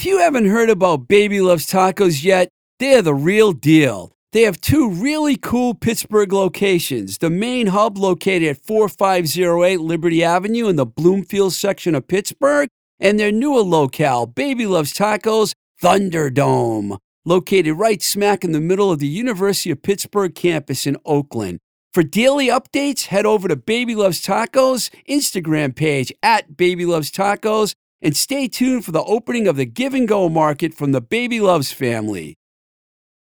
If you haven't heard about Baby Loves Tacos yet, they're the real deal. They have two really cool Pittsburgh locations. The main hub located at 4508 Liberty Avenue in the Bloomfield section of Pittsburgh, and their newer locale, Baby Loves Tacos Thunderdome, located right smack in the middle of the University of Pittsburgh campus in Oakland. For daily updates, head over to Baby Loves Tacos Instagram page at Baby Loves Tacos and stay tuned for the opening of the Give and Go Market from the Baby Loves family.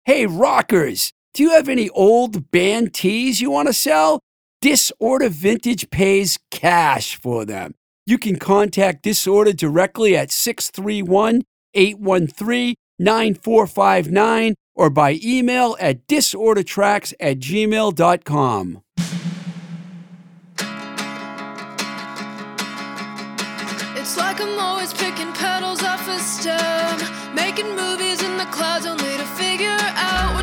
Hey, rockers, do you have any old band tees you want to sell? Disorder Vintage pays cash for them. You can contact Disorder directly at 631 813 9459 or by email at disordertracks at gmail.com. I'm always picking petals off a stem, making movies in the clouds only to figure out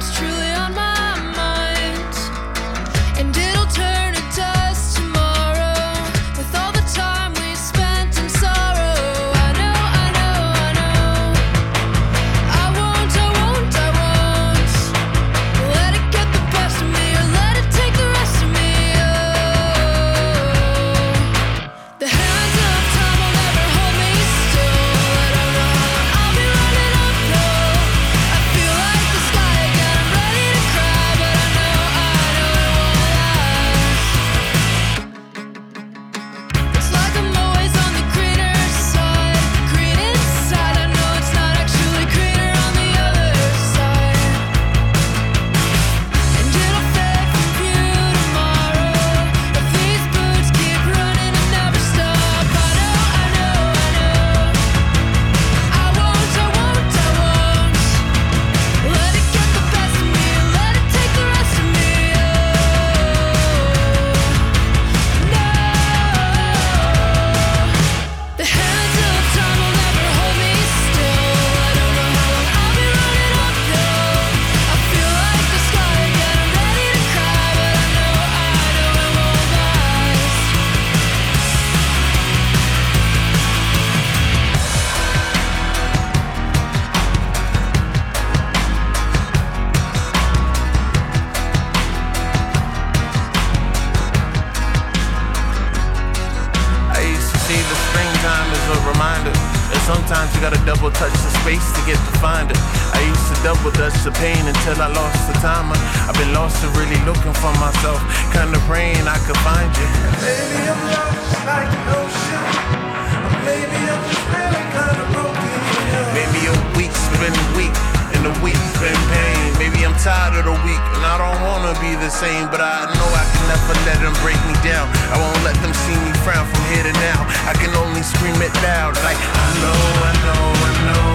tired of the week and I don't wanna be the same. But I know I can never let them break me down. I won't let them see me frown from here to now. I can only scream it loud like I know, I know, I know.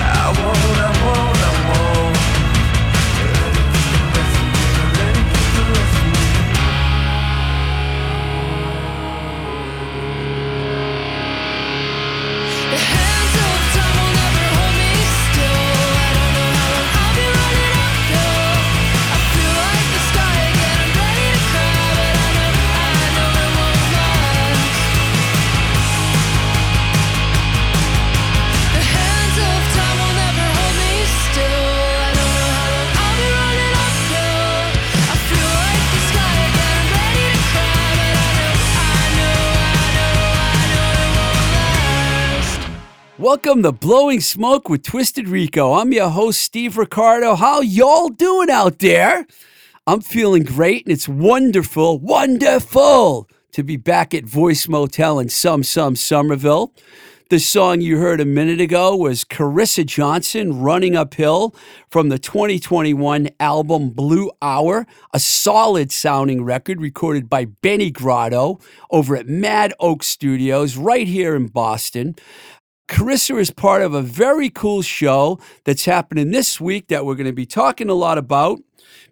I won't, I won't, I won't. The rest Welcome to Blowing Smoke with Twisted Rico. I'm your host, Steve Ricardo. How y'all doing out there? I'm feeling great, and it's wonderful, wonderful to be back at Voice Motel in Some Some Somerville. The song you heard a minute ago was Carissa Johnson, Running Uphill, from the 2021 album Blue Hour, a solid sounding record recorded by Benny Grotto over at Mad Oak Studios right here in Boston. Carissa is part of a very cool show that's happening this week that we're going to be talking a lot about.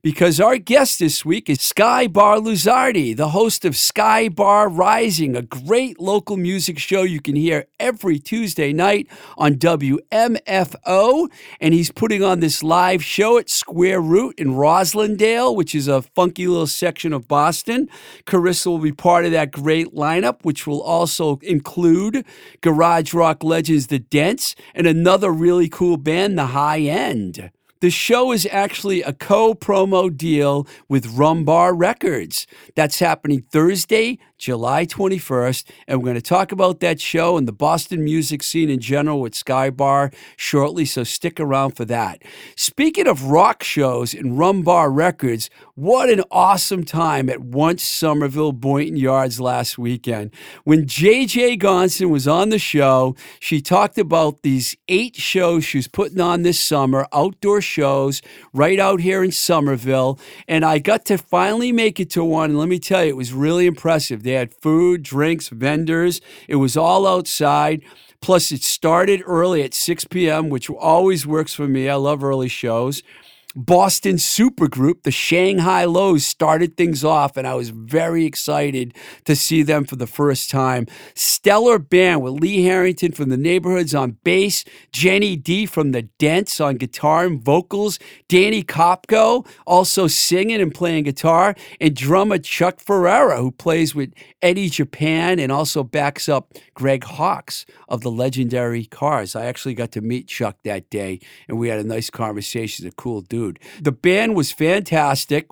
Because our guest this week is Sky Bar Luzardi, the host of Sky Bar Rising, a great local music show you can hear every Tuesday night on WMFO. And he's putting on this live show at Square Root in Roslindale, which is a funky little section of Boston. Carissa will be part of that great lineup, which will also include garage rock legends The Dents and another really cool band, The High End. The show is actually a co promo deal with Rumbar Records. That's happening Thursday, July 21st. And we're going to talk about that show and the Boston music scene in general with Sky Bar shortly, so stick around for that. Speaking of rock shows and Rumbar Records, what an awesome time at Once Somerville Boynton Yards last weekend. When JJ Gonson was on the show, she talked about these eight shows she's putting on this summer, outdoor shows right out here in Somerville. And I got to finally make it to one. And let me tell you, it was really impressive. They had food, drinks, vendors, it was all outside. Plus, it started early at 6 p.m., which always works for me. I love early shows. Boston supergroup, the Shanghai Lows, started things off, and I was very excited to see them for the first time. Stellar band with Lee Harrington from the Neighborhoods on bass, Jenny D from the Dents on guitar and vocals, Danny Kopko also singing and playing guitar, and drummer Chuck Ferrera, who plays with Eddie Japan and also backs up Greg Hawkes of the legendary Cars. I actually got to meet Chuck that day, and we had a nice conversation. He's a cool dude. The band was fantastic.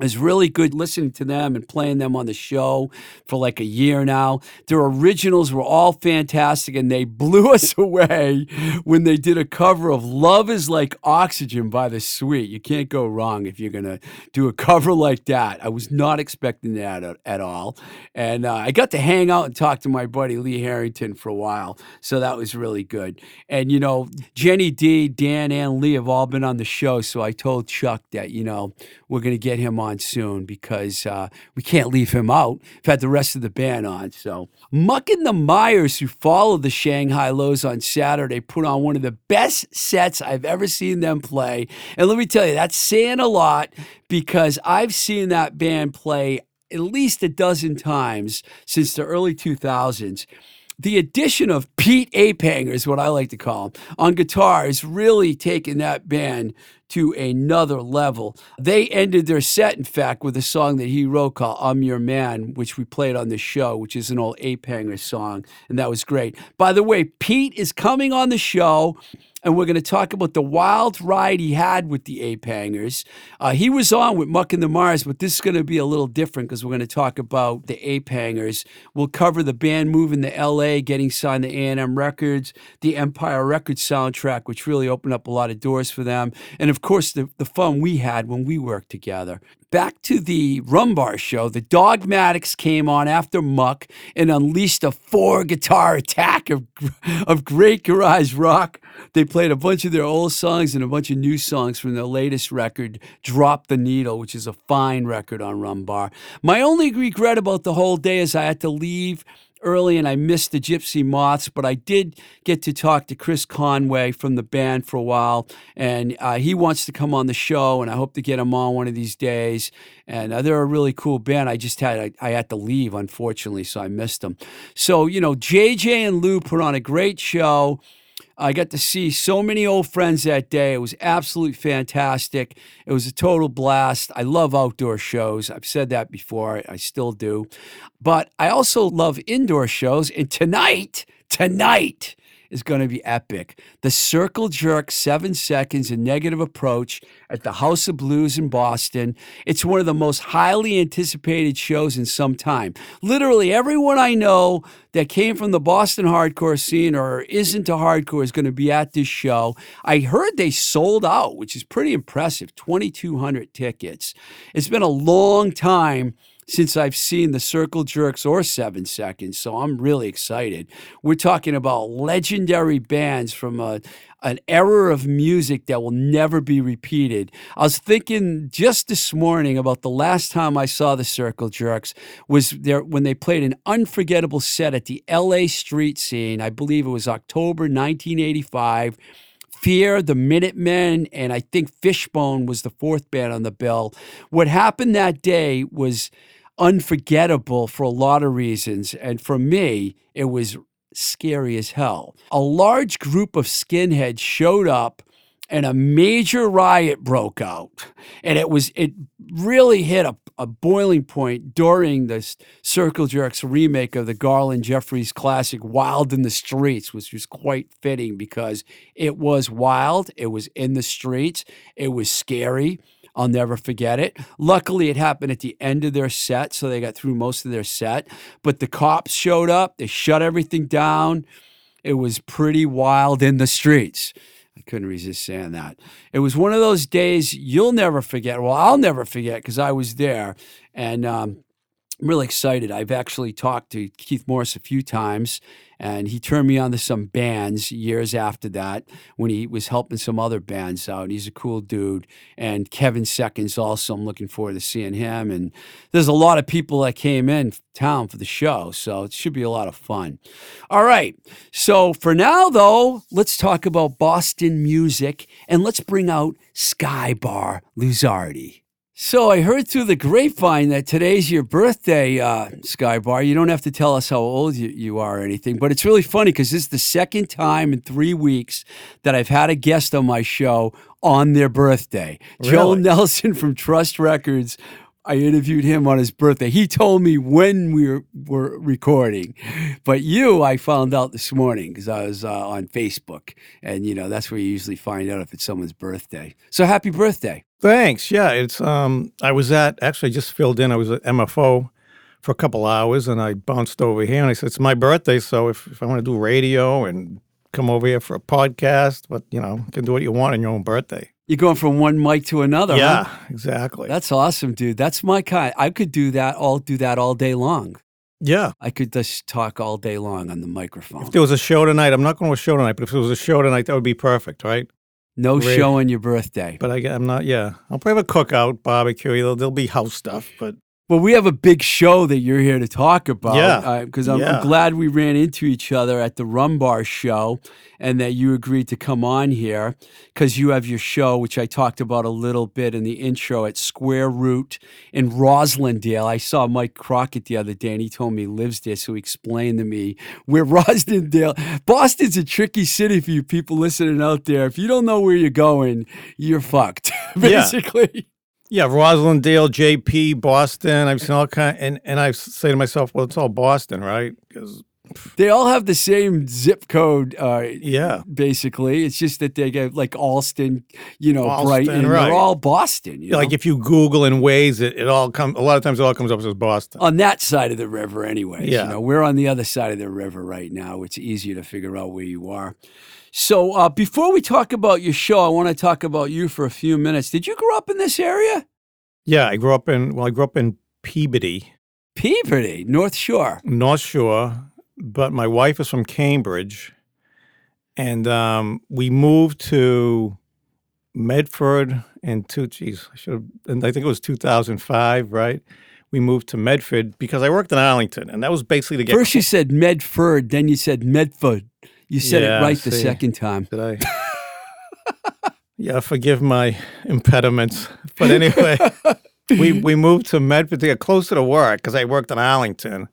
Was really good listening to them and playing them on the show for like a year now. Their originals were all fantastic and they blew us away when they did a cover of Love is Like Oxygen by The Sweet. You can't go wrong if you're going to do a cover like that. I was not expecting that at, at all. And uh, I got to hang out and talk to my buddy Lee Harrington for a while. So that was really good. And, you know, Jenny D, Dan, and Lee have all been on the show. So I told Chuck that, you know, we're going to get him on soon because uh, we can't leave him out. We've had the rest of the band on. So Muck and the Mires, who followed the Shanghai Lows on Saturday, put on one of the best sets I've ever seen them play. And let me tell you, that's saying a lot because I've seen that band play at least a dozen times since the early 2000s the addition of Pete Apanger is what I like to call him on guitar has really taken that band to another level. They ended their set, in fact, with a song that he wrote called I'm Your Man, which we played on the show, which is an old Apanger song, and that was great. By the way, Pete is coming on the show and we're going to talk about the wild ride he had with the Ape Hangers. Uh, he was on with Muck and the Mires, but this is going to be a little different because we're going to talk about the Ape Hangers. We'll cover the band moving to L.A., getting signed to A&M Records, the Empire Records soundtrack, which really opened up a lot of doors for them, and of course the, the fun we had when we worked together back to the Rumbar show, the Dogmatics came on after Muck and unleashed a four guitar attack of, of great garage rock. They played a bunch of their old songs and a bunch of new songs from their latest record, Drop the Needle, which is a fine record on Rumbar. My only regret about the whole day is I had to leave early and I missed the Gypsy Moths, but I did get to talk to Chris Conway from the band for a while, and uh, he wants to come on the show, and I hope to get him on one of these days. And uh, they're a really cool band. I just had I, I had to leave unfortunately, so I missed them. So you know, JJ and Lou put on a great show. I got to see so many old friends that day. It was absolutely fantastic. It was a total blast. I love outdoor shows. I've said that before. I still do. But I also love indoor shows. And tonight, tonight, is going to be epic. The Circle Jerk seven seconds and negative approach at the House of Blues in Boston. It's one of the most highly anticipated shows in some time. Literally, everyone I know that came from the Boston hardcore scene or is into hardcore is going to be at this show. I heard they sold out, which is pretty impressive 2,200 tickets. It's been a long time since I've seen the circle jerks or seven seconds. So I'm really excited. We're talking about legendary bands from a, an era of music that will never be repeated. I was thinking just this morning about the last time I saw the Circle Jerks was there when they played an unforgettable set at the LA street scene. I believe it was October 1985. Fear, the Minutemen, and I think Fishbone was the fourth band on the bill. What happened that day was unforgettable for a lot of reasons. And for me, it was scary as hell. A large group of skinheads showed up and a major riot broke out. And it was it really hit a, a boiling point during this Circle Jerks remake of the Garland Jeffreys classic Wild in the Streets, which was quite fitting because it was wild, it was in the streets, it was scary. I'll never forget it. Luckily, it happened at the end of their set, so they got through most of their set. But the cops showed up, they shut everything down. It was pretty wild in the streets. I couldn't resist saying that. It was one of those days you'll never forget. Well, I'll never forget because I was there. And um, I'm really excited. I've actually talked to Keith Morris a few times, and he turned me on to some bands years after that when he was helping some other bands out. He's a cool dude. And Kevin Seconds also, I'm looking forward to seeing him. And there's a lot of people that came in town for the show, so it should be a lot of fun. All right. So for now, though, let's talk about Boston music and let's bring out Sky Bar Luzardi. So I heard through the grapevine that today's your birthday, uh, Skybar. You don't have to tell us how old you, you are or anything, but it's really funny because this is the second time in three weeks that I've had a guest on my show on their birthday. Joe Really? Nelson from Trust Records. I interviewed him on his birthday. He told me when we were, recording, but you, I found out this morning because I was uh, on Facebook, and you know that's where you usually find out if it's someone's birthday. So happy birthday! Thanks. Yeah, it's um I was at actually just filled in. I was at MFO for a couple hours and I bounced over here and I said it's my birthday, so if, if I want to do radio and come over here for a podcast, but you know, can do what you want on your own birthday. You're going from one mic to another. huh? yeah, exactly. That's awesome, dude. That's my kind. I could do that all do that all day long. yeah. I could just talk all day long on the microphone. If there was a show tonight, I'm not going to a show tonight, but if there was a show tonight, that would be perfect, right? No Great. show on your birthday. But I, I'm not. Yeah, I'll probably have a cookout, barbecue. There'll, there'll be house stuff, but Well, we have a big show that you're here to talk about. Yeah. Uh, because I'm, I'm glad we ran into each other at the Rum Bar show and that you agreed to come on here because you have your show, which I talked about a little bit in the intro at Square Root in Roslindale. I saw Mike Crockett the other day and he told me he lives there. So he explained to me where Roslindale, Boston's a tricky city for you people listening out there. If you don't know where you're going, you're fucked, basically. Yeah, Roslindale, JP, Boston. I've seen all kind, and and I say to myself, well, it's all Boston, right? Because They all have the same zip code. Uh, yeah, basically. It's just that they get like Allston, you know, Allston, Brighton. right. They're all Boston. You like know? if you Google and Waze, it, it all comes. A lot of times, it all comes up as Boston. on that side of the river, Anyway, Yeah. You know, we're on the other side of the river right now. It's easier to figure out where you are. So uh, before we talk about your show, I want to talk about you for a few minutes. Did you grow up in this area? Yeah, I grew up in well, I grew up in Peabody, Peabody, North Shore. North Shore, but my wife is from Cambridge, and um, we moved to Medford in two. Geez, I should have. And I think it was 2005, right? We moved to Medford because I worked in Arlington, and that was basically to get. First you said Medford, then you said Medford. You said Yeah, it right the second time. Did I? yeah, forgive my impediments. But anyway, we we moved to Medford to get closer to work because I worked in Arlington,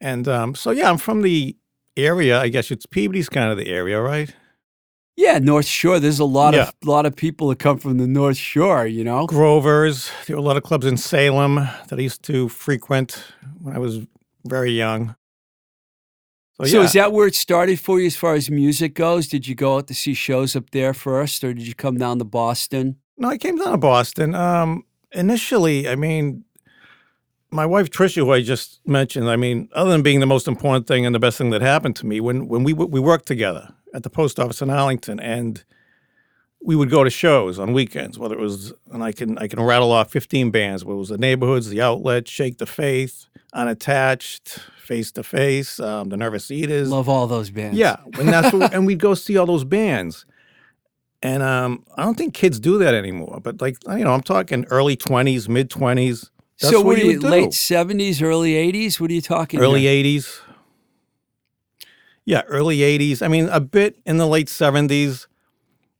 and um, so yeah, I'm from the area. I guess it's Peabody's kind of the area, right? Yeah, North Shore. There's a lot Yeah. of lot of people that come from the North Shore, you know. Grovers. There were a lot of clubs in Salem that I used to frequent when I was very young. So, So is that where it started for you as far as music goes? Did you go out to see shows up there first, or did you come down to Boston? No, I came down to Boston. Um, initially, I mean, my wife Tricia, who I just mentioned, I mean, other than being the most important thing and the best thing that happened to me, when when we we worked together at the post office in Arlington, and we would go to shows on weekends, whether it was, and I can I can rattle off fifteen bands, whether it was the neighborhoods, the outlet, Shake the Faith, Unattached, Face to Face, um, the Nervous Eaters, Love all those bands. yeah, and that's what, and we'd go see all those bands. And um, I don't think kids do that anymore. But like you know, I'm talking early twenties, mid twenties. So what what are you late seventies, early eighties? What are you talking? early here? eighties. Yeah, early eighties. I mean, a bit in the late seventies,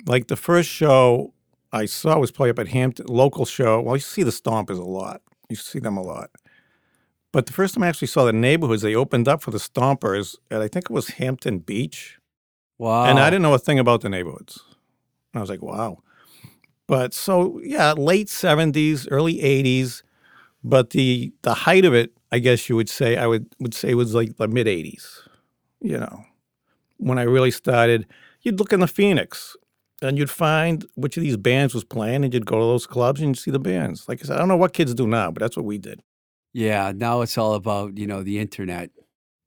Like the first show I saw was probably up at Hampton, local show. Well, you see the Stompers a lot. You see them a lot. But the first time I actually saw the neighborhoods, they opened up for the Stompers at I think it was Hampton Beach. Wow. And I didn't know a thing about the neighborhoods. And I was like, wow. But so yeah, late seventies, early eighties. But the the height of it, I guess you would say, I would would say was like the mid eighties. You know, when I really started, you'd look in the Phoenix and you'd find which of these bands was playing, and you'd go to those clubs and you'd see the bands. Like I said, I don't know what kids do now, but that's what we did. Yeah, now it's all about, you know, the internet.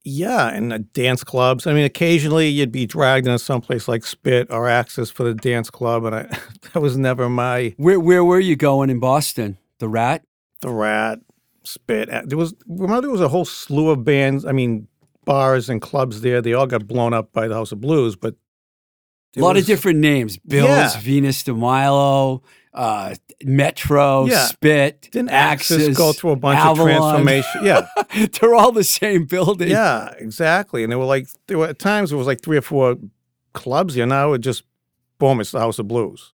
Yeah, and the dance clubs. I mean, occasionally you'd be dragged into someplace like Spit or Axis for the dance club, and I, that was never my Where where were you going in Boston? The Rat? the Rat, Spit. There was remember there was a whole slew of bands. I mean, bars and clubs there. They all got blown up by the House of Blues, but A lot was- of different names. Bills, Yeah. Venus de Milo, uh, Metro, Yeah. Spit, Didn't Access Axis, go through a bunch Avalon. of transformation? Yeah, They're all the same building. yeah, exactly. And there were like there were at times it was like three or four clubs here. Now it just boom, it's the House of Blues.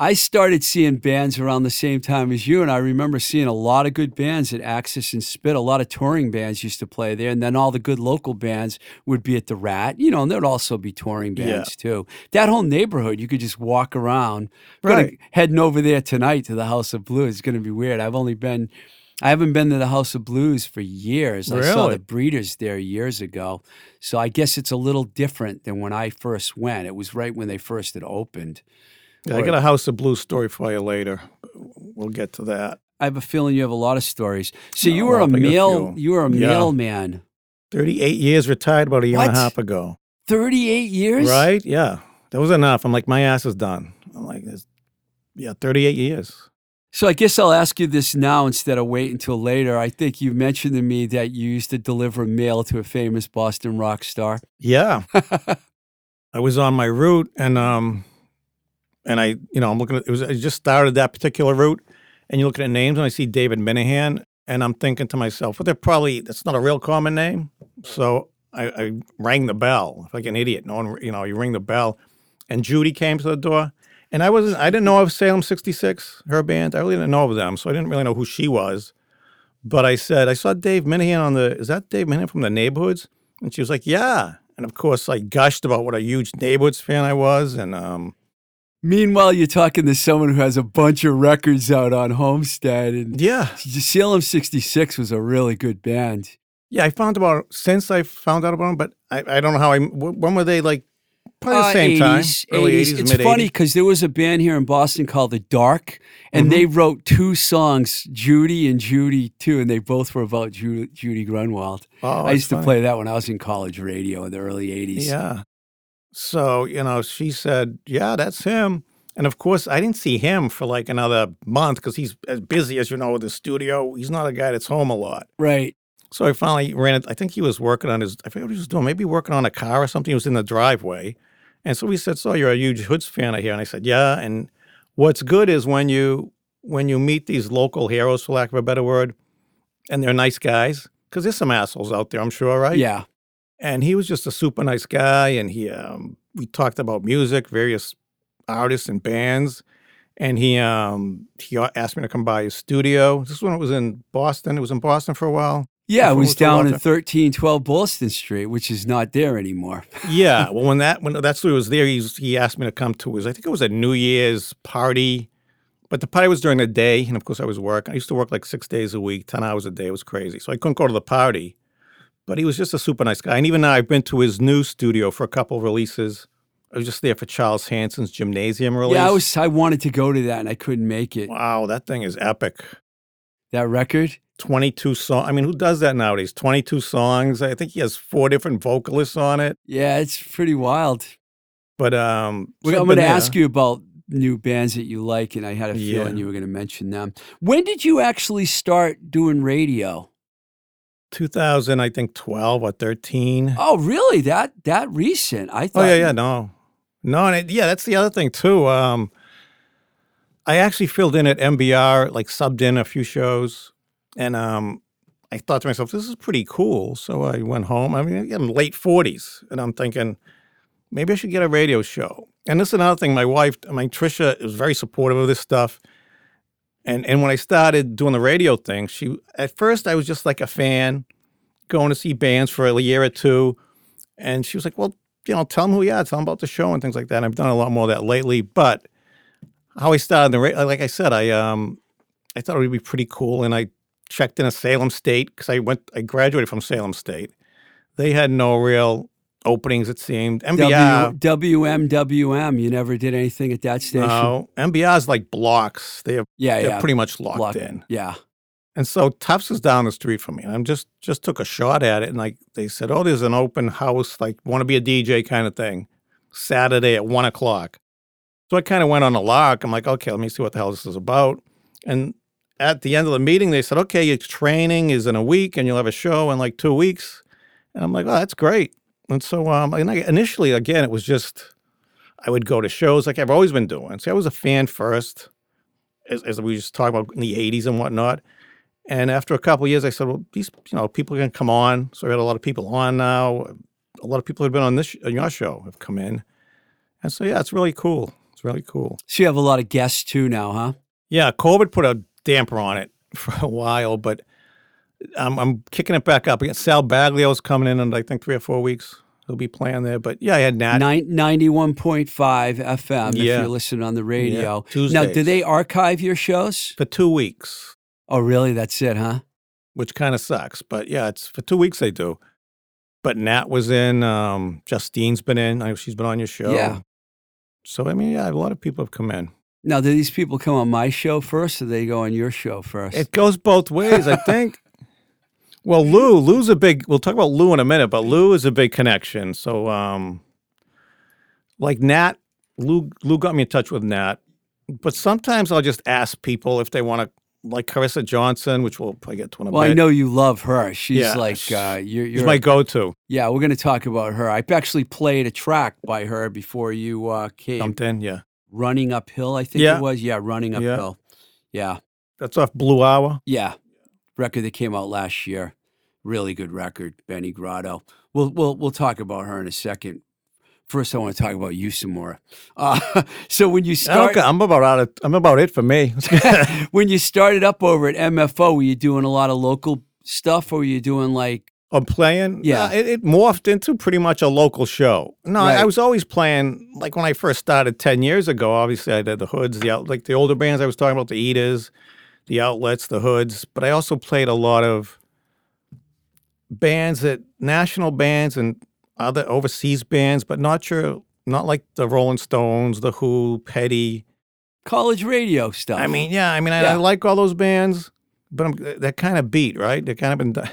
I started seeing bands around the same time as you, and I remember seeing a lot of good bands at Axis and Spit. A lot of touring bands used to play there, and then all the good local bands would be at the Rat. You know, and there'd also be touring Yeah. bands too. That whole neighborhood, you could just walk around. Gonna- Right. heading over there tonight to the House of Blues. It's going to be weird. I've only been, I haven't been to the House of Blues for years. Really? I saw the Breeders there years ago, so I guess it's a little different than when I first went. It was right when they first had opened. Yeah, I got a House of Blues story for you later. We'll get to that. I have a feeling you have a lot of stories. So you were a I'll pick a mail. You were a Yeah. mailman. Thirty-eight years retired about a year and a half ago. Thirty-eight years. Right? Yeah. That was enough. I'm like, my ass is done. I'm like, yeah, 38 years. So I guess I'll ask you this now instead of wait until later. I think you mentioned to me that you used to deliver mail to a famous Boston rock star. Yeah. I was on my route and, um, and I, you know, I'm looking at, it was, I just started that particular route and you look at names and I see David Minehan and I'm thinking to myself, well, they're probably, that's not a real common name. So I, I rang the bell like an idiot. No one, you know, you ring the bell and Judy came to the door. And I wasn't, I didn't know of Salem 66, her band. I really didn't know of them. So I didn't really know who she was. But I said, I saw Dave Minehan on the, is that Dave Minehan from the neighborhoods? And she was like, yeah. And of course, I gushed about what a huge neighborhoods fan I was. And um, Meanwhile, you're talking to someone who has a bunch of records out on Homestead, and yeah, Salem '66 was a really good band. yeah, I found about, since I found out about them, but I, I don't know how I, wh- when were they like, probably the Uh, same time? 80s, Early 80s. 80s, It's mid funny because there was a band here in Boston called The Dark, and Mhm. they wrote two songs, Judy and Judy too, and they both were about Ju- Judy Grunwald. Oh, I used to play that when I was in college radio in the early '80s. Yeah. So, you know, she said, yeah, that's him. And of course, I didn't see him for like another month because he's as busy as you know with the studio. He's not a guy that's home a lot. Right. So I finally ran it. I think he was working on his, I forget what he was doing, maybe working on a car or something. He was in the driveway. And so he said, So you're a huge Hoods fan, I hear. And I said, Yeah. And what's good is when you when you meet these local heroes, for lack of a better word, and they're nice guys, because there's some assholes out there, I'm sure, right? Yeah. And he was just a super nice guy and he um, we talked about music various artists and bands and he um, he asked me to come by his studio. This is when it was in boston. It was in boston for a while. Yeah, it was was down in thirteen twelve Boston Street, which is not there anymore. yeah well when that when that's when he was there he's, he asked me to come to his i think it was a new year's party but the party was during the day and of course i was working. I used to work like six days a week 10 hours a day. It was crazy. So i couldn't go to the party but he was just a super nice guy and even now i've been to his new studio for a couple of releases i was just there for charles hanson's gymnasium release Yeah, I was. I wanted to go to that, and I couldn't make it. wow that thing is epic That record. 22 songs i mean who does that nowadays 22 songs i think he has four different vocalists on it Yeah, it's pretty wild. but um Well, I'm going to ask you about new bands that you like, and I had a feeling Yeah. you were going to mention them. When did you actually start doing radio? 2000, I think 12 or 13. Oh, really? That that recent? I thought. Oh yeah, yeah, no, no, and it, yeah, that's the other thing too. Um, I actually filled in at MBR, like subbed in a few shows, and um, I thought to myself, this is pretty cool. So I went home. I mean, I'm late forties, and I'm thinking maybe I should get a radio show. And this is another thing. My wife, I mean, Trisha, is very supportive of this stuff. And and when I started doing the radio thing, she at first I was just like a fan, going to see bands for a year or two, and she was like, "Well, you know, tell them who you are, tell them about the show and things like that." And I've done a lot more of that lately. But how I started the radio, like I said, I um I thought it would be pretty cool, and I checked in a Salem State because I went, I graduated from Salem State. They had no real openings, it seemed. MBR, W- WMWM. You never did anything at that station. no, is like blocks. They have, Yeah, they're yeah. pretty much locked in. Yeah. And so Tufts is down the street from me, and I'm just just took a shot at it, and like they said, oh, there's an open house, like want to be a DJ kind of thing, Saturday at one o'clock. So I kind of went on a lark. I'm like, okay, let me see what the hell this is about. And at the end of the meeting, they said, okay, your training is in a week, and you'll have a show in like two weeks. And I'm like, oh, that's great. And so, um, and I, initially, again, it was just I would go to shows like I've always been doing. See, I was a fan first, as, as we just talked about in the '80s and whatnot. And after a couple of years, I said, well, these, you know, people can come on. So I got a lot of people on now. A lot of people who've been on this, on your show have come in. And so, yeah, it's really cool. It's really cool. So you have a lot of guests too now, huh? Yeah, COVID put a damper on it for a while, but I'm, I'm kicking it back up. Sal Baglio's coming in in, I think, three or four weeks. He'll be playing there. But yeah, I had Nat. Nine, 91.5 FM if Yeah. you're listening on the radio. Now, do Tuesdays. they archive your shows? for two weeks. Oh, really? That's it, huh? which kind of sucks. But yeah, it's for two weeks they do. But Nat was in. Um, Justine's been in. I she's been on your show. Yeah. So I mean, yeah, a lot of people have come in. Now, do these people come on my show first or do they go on your show first? It goes both ways, I think. Well, Lou, Lou's a big. We'll talk about Lou in a minute, but Lou is a big connection. So, um, like Nat, Lou, Lou got me in touch with Nat. But sometimes I'll just ask people if they want to, like Carissa Johnson, which we'll probably get to in a well, I know you love her. She's Yeah, like, uh, you're, you're my go-to. yeah, we're going to talk about her. I actually played a track by her before you uh, came. Jumped in, yeah. Running Uphill, I think Yeah. it was. Yeah, Running Yeah. Uphill. Yeah. That's off Blue Hour. Yeah. Record that came out last year. Really good record, Benny Grotto. We'll we'll we'll talk about her in a second. First, I want to talk about you some more. Uh, so when you start, Okay, I'm about out of, I'm about it for me. when you started up over at MFO, were you doing a lot of local stuff, or were you doing like I'm playing. Yeah. Uh, it, it morphed into pretty much a local show. No, I- I was always playing. Like when I first started ten years ago, obviously I did the Hoods, the like the older bands I was talking about, the Eaters, the Outlets, the Hoods. But I also played a lot of bands that national bands and other overseas bands, but not sure, not like the Rolling Stones, the Who, Petty. college radio stuff? I mean, yeah, I mean, I, I like all those bands, but I'm, that kind of beat, right? They're kind of been.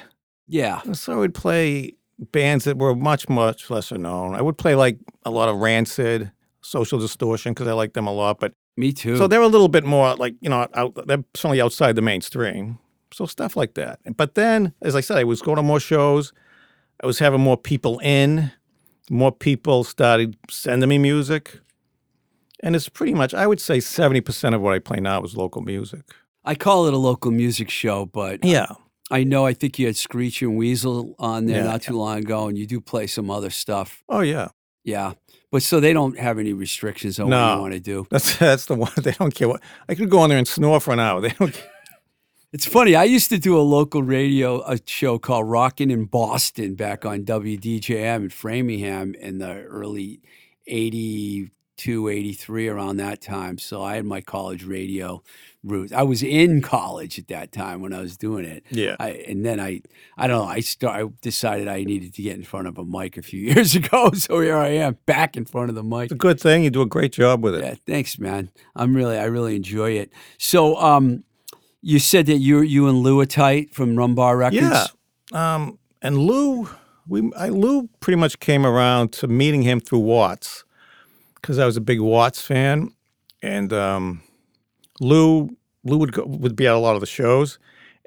yeah, So I would play bands that were much, much lesser known. I would play like a lot of Rancid, Social Distortion, because I like them a lot. But me too. so they're a little bit more like, you know, out, they're certainly outside the mainstream. So stuff like that. But then, as I said, I was going to more shows. I was having more people in. More people started sending me music. And it's pretty much, I would say 70% of what I play now is local music. I call it a local music show, but Yeah. I know I think you had Screeching Weasel on there Yeah. not too long ago, and you do play some other stuff. Oh, yeah. Yeah, but so they don't have any restrictions on what No. you want to do. That's that's the one. They don't care what. I could go on there and snore for an hour. They don't care. It's funny. I used to do a local radio a show called Rockin' in Boston back on WDJM in Framingham in the early 82, 83, around that time. So I had my college radio roots. I was in college at that time when I was doing it. Yeah. I, and then I, I don't know. I start. I decided I needed to get in front of a mic a few years ago. So here I am, back in front of the mic. It's a good thing. You do a great job with it. Yeah, thanks, man. I'm really, I really enjoy it. So, um, you said that you you and Lou are tight from Rumbar Records. Yeah. Um, and Lou, we I, Lou pretty much came around to meeting him through Watts because I was a big Watts fan, and um, Lou Lou would go, would be at a lot of the shows.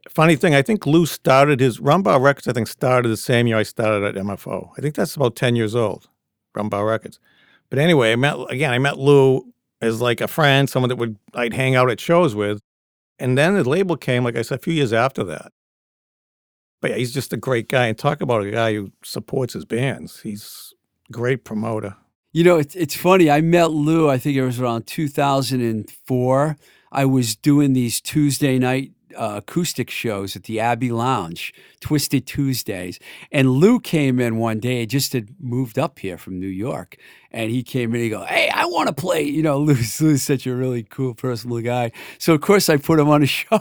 Funny thing, I think Lou started his Rumbar Records. I think started the same year I started at MFO. I think that's about ten years old. Rumbar Records. But anyway, I met again. I met Lou as like a friend, someone that would I'd hang out at shows with, and then the label came. Like I said, a few years after that. But yeah, he's just a great guy. And talk about a guy who supports his bands. He's a great promoter. You know, it's it's funny. I met Lou. I think it was around 2004. I was doing these Tuesday night uh, acoustic shows at the Abbey Lounge, Twisted Tuesdays, and Lou came in one day. Just had moved up here from New York, and he came in. He go, "Hey, I want to play." You know, Lou's, Lou's such a really cool, personal guy. So of course I put him on a show,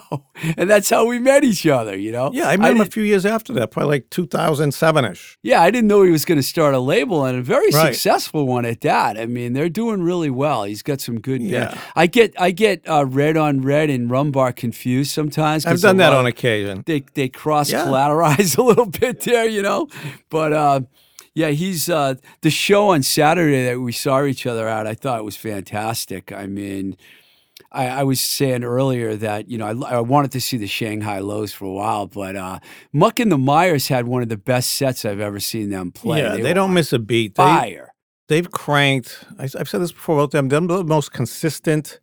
and that's how we met each other. You know? Yeah, I met him a few years after that, probably like 2007 ish. Yeah, I didn't know he was going to start a label and a very Right. successful one at that. I mean, they're doing really well. He's got some good. Yeah. I get I get uh, red on red and rumbar confused sometimes. I've done that lot- on occasion. They they cross Yeah. collateralize a little bit there, you know. But uh, yeah, he's uh, the show on Saturday that we saw each other at. I thought it was fantastic. I mean. I, I was saying earlier that you know I, I wanted to see the Shanghai Lows for a while, but uh, Muck and the Mires had one of the best sets I've ever seen them play. yeah, they, were don't miss a beat. They, fire. they've cranked. I, I've said this before about them. They're the most consistent.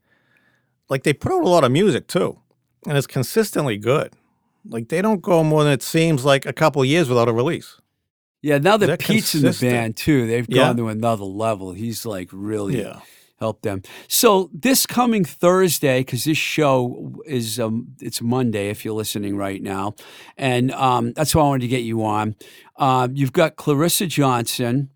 Like they put out a lot of music too, and it's consistently good. Like they don't go more than it seems like a couple of years without a release. Yeah, now that They're Pete's in the band too, they've Yeah. gone to another level. He's like really Yeah. helped them. So this coming Thursday, because this show is um, it's Monday if you're listening right now, and um, that's why I wanted to get you on. Um, you've got Clarissa Johnson,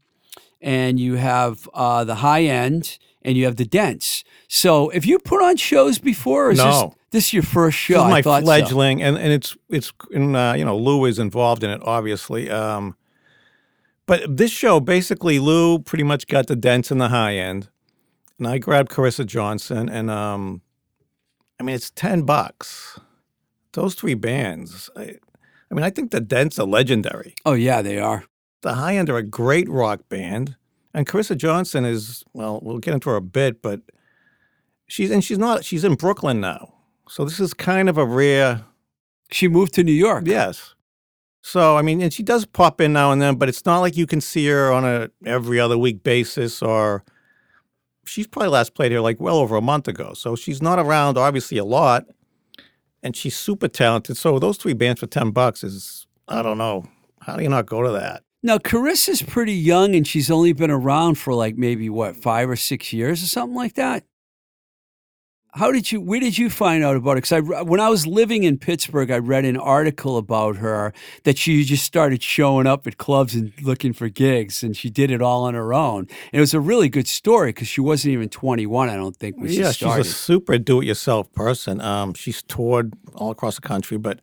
and you have uh, the high end, and you have the Dents. So have you put on shows before? Or is No. this, this your first show? Is my thought so. fledgling, and, and it's it's in, uh, you know Lou is involved in it obviously. Um, but this show basically Lou pretty much got the dents in the high end, and I grabbed Carissa Johnson, and um, I mean it's ten bucks. Those three bands, I, I mean I think the dents are legendary. Oh yeah, they are. The high end are a great rock band, and Carissa Johnson is well. We'll get into her a bit, but she's and she's not. She's in Brooklyn now, so this is kind of a rare. She moved to New York. Yes. So I mean, and she does pop in now and then, but it's not like you can see her on a every other week basis. Or she's probably last played here like well over a month ago, so she's not around obviously a lot, and she's super talented. So those three bands for ten bucks is I don't know how do you not go to that? Now, Carissa's pretty young and she's only been around for like maybe what, five or six years or something like that. How did you, where did you find out about it? Because I, when I was living in Pittsburgh, I read an article about her that she just started showing up at clubs and looking for gigs and she did it all on her own. And it was a really good story because she wasn't even 21, I don't think, when yeah, she started. she's a super do-it-yourself person. Um, she's toured all across the country, but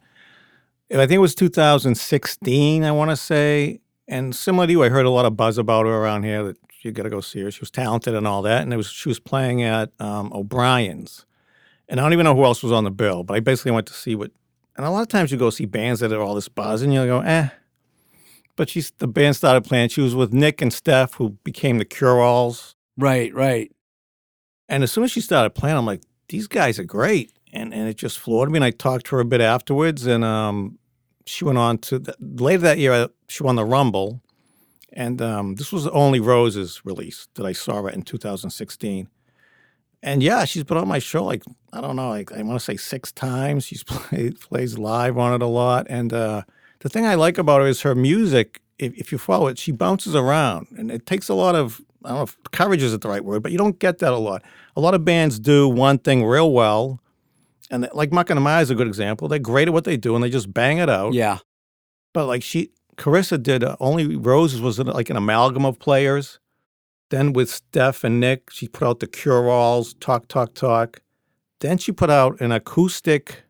I think it was 2016, I want to say. And similar to you, I heard a lot of buzz about her around here that you got to go see her. She was talented and all that. And it was she was playing at um, O'Brien's, and I don't even know who else was on the bill, but I basically went to see what. And a lot of times you go see bands that are all this buzz, and you go, eh. But she's the band started playing. She was with Nick and Steph, who became the Cure-Alls. right, right. And as soon as she started playing, I'm like, these guys are great. And and it just floored me. And I talked to her a bit afterwards. And um, she went on to, the, later that year, uh, she won the Rumble. And um, this was Only Roses release that I saw in 2016. And yeah, she's been on my show like, I don't know, like I want to say six times. She's played, plays live on it a lot. And uh, the thing I like about her is her music, if, if you follow it, she bounces around. And it takes a lot of, I don't know if courage isn't the right word, but you don't get that a lot. A lot of bands do one thing real well. And like Muck and the Mires is a good example. They're great at what they do and they just bang it out. Yeah. But like she, Carissa did uh, Only Roses was like an amalgam of players. Then with Steph and Nick, she put out the Cure-Alls, Talk Talk Talk. Then she put out an acoustic,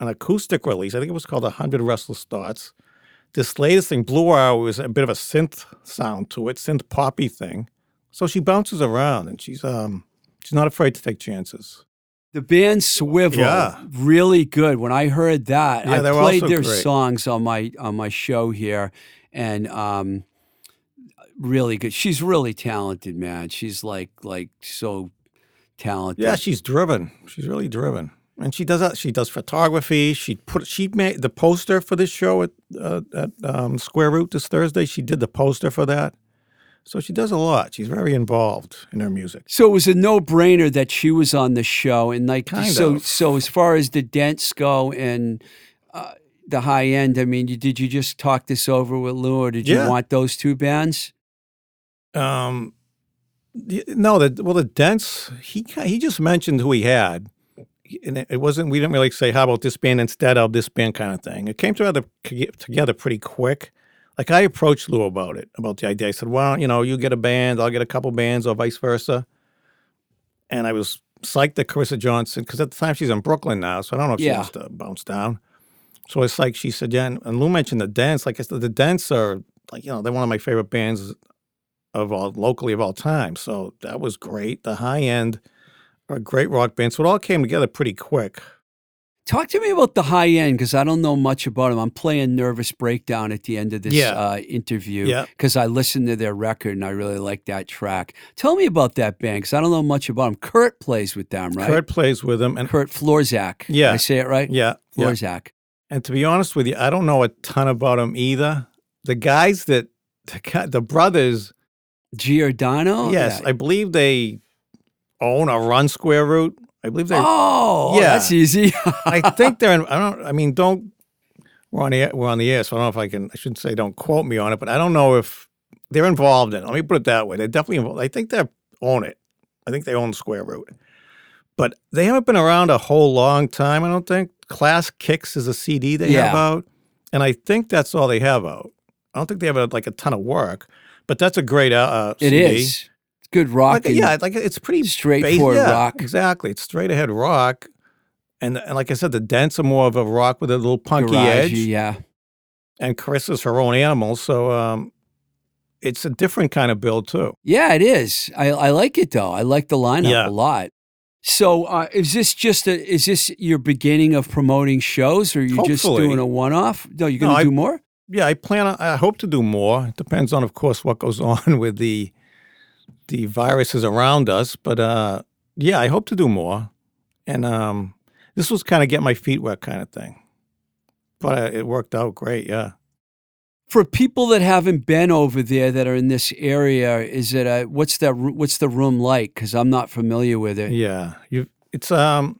an acoustic release. I think it was called "100 Restless Thoughts." This latest thing, Blue Hour, was a bit of a synth sound to it, synth poppy thing. So she bounces around, and she's um she's not afraid to take chances. The band Swivel, Yeah. really good. When I heard that, Yeah, I played their great. songs on my on my show here, and um, really good. She's really talented, man. She's like like so talented. Yeah, she's driven. She's really driven, and she does that. She does photography. She put she made the poster for this show at uh, at um, Square Root this Thursday. She did the poster for that, so she does a lot. She's very involved in her music. So it was a no brainer that she was on the show, and like Kind so. of. So as far as the dents go and uh, the high end, I mean, you, did you just talk this over with Lou, or did you Yeah. want those two bands? Um, No, the well, the Dents. He he just mentioned who he had, and it, it wasn't. We didn't really say how about this band instead of this band kind of thing. It came together together pretty quick. Like I approached Lou about it, about the idea. I said, "Well, you know, you get a band, I'll get a couple bands, or vice versa." And I was psyched that Carissa Johnson, because at the time she's in Brooklyn now, so I don't know if she Yeah. wants to bounce down. So it's like she said, "Yeah," and, and Lou mentioned the Dents. Like I said, the Dents are like you know they're one of my favorite bands of all locally of all time. So that was great. The high end a great rock band. So it all came together pretty quick. Talk to me about the high end because I don't know much about them. I'm playing Nervous Breakdown at the end of this Yeah. uh, interview Yeah. because I listened to their record and I really like that track. Tell me about that band because I don't know much about them. Kurt plays with them, right? Kurt plays with them, and Kurt Florzak. Did Yeah. I say it right? yeah, yeah. Florzak. And to be honest with you, I don't know a ton about them either. The guys that the, the brothers, Giordano? yes, Yeah. I believe they own or run Square Root. I believe they. oh, Yeah. that's easy. I think they're. In, I don't. I mean, don't. We're on the air, we're on the air, so I don't know if I can. I shouldn't say don't quote me on it, but I don't know if they're involved in. it. Let me put it that way. They're definitely involved. I think they own it. I think they own Square Root, but they haven't been around a whole long time. I don't think. Class Kicks is a CD they have out, and I think that's all they have out. I don't think they have a, like a ton of work, but that's a great uh, uh, It CD. is. Good rock. Like, yeah, like it's pretty straightforward yeah, rock. Exactly, it's straight ahead rock, and and like I said, the dents are more of a rock with a little punky garagey, edge. Yeah. And Chris is her own animal, so um, it's a different kind of build too. Yeah, it is. I, I like it though. I like the lineup Yeah. a lot. So, uh, is this just a? Is this your beginning of promoting shows, or are you just doing a one-off? No, you're going to I- do more. Yeah, I plan. On, I hope to do more. It depends on, of course, what goes on with the the viruses around us. But uh, yeah, I hope to do more. And um, this was kind of get my feet wet kind of thing. But uh, it worked out great. Yeah. For people that haven't been over there that are in this area, is it a what's that? What's the room like? Because I'm not familiar with it. Yeah, you. It's um,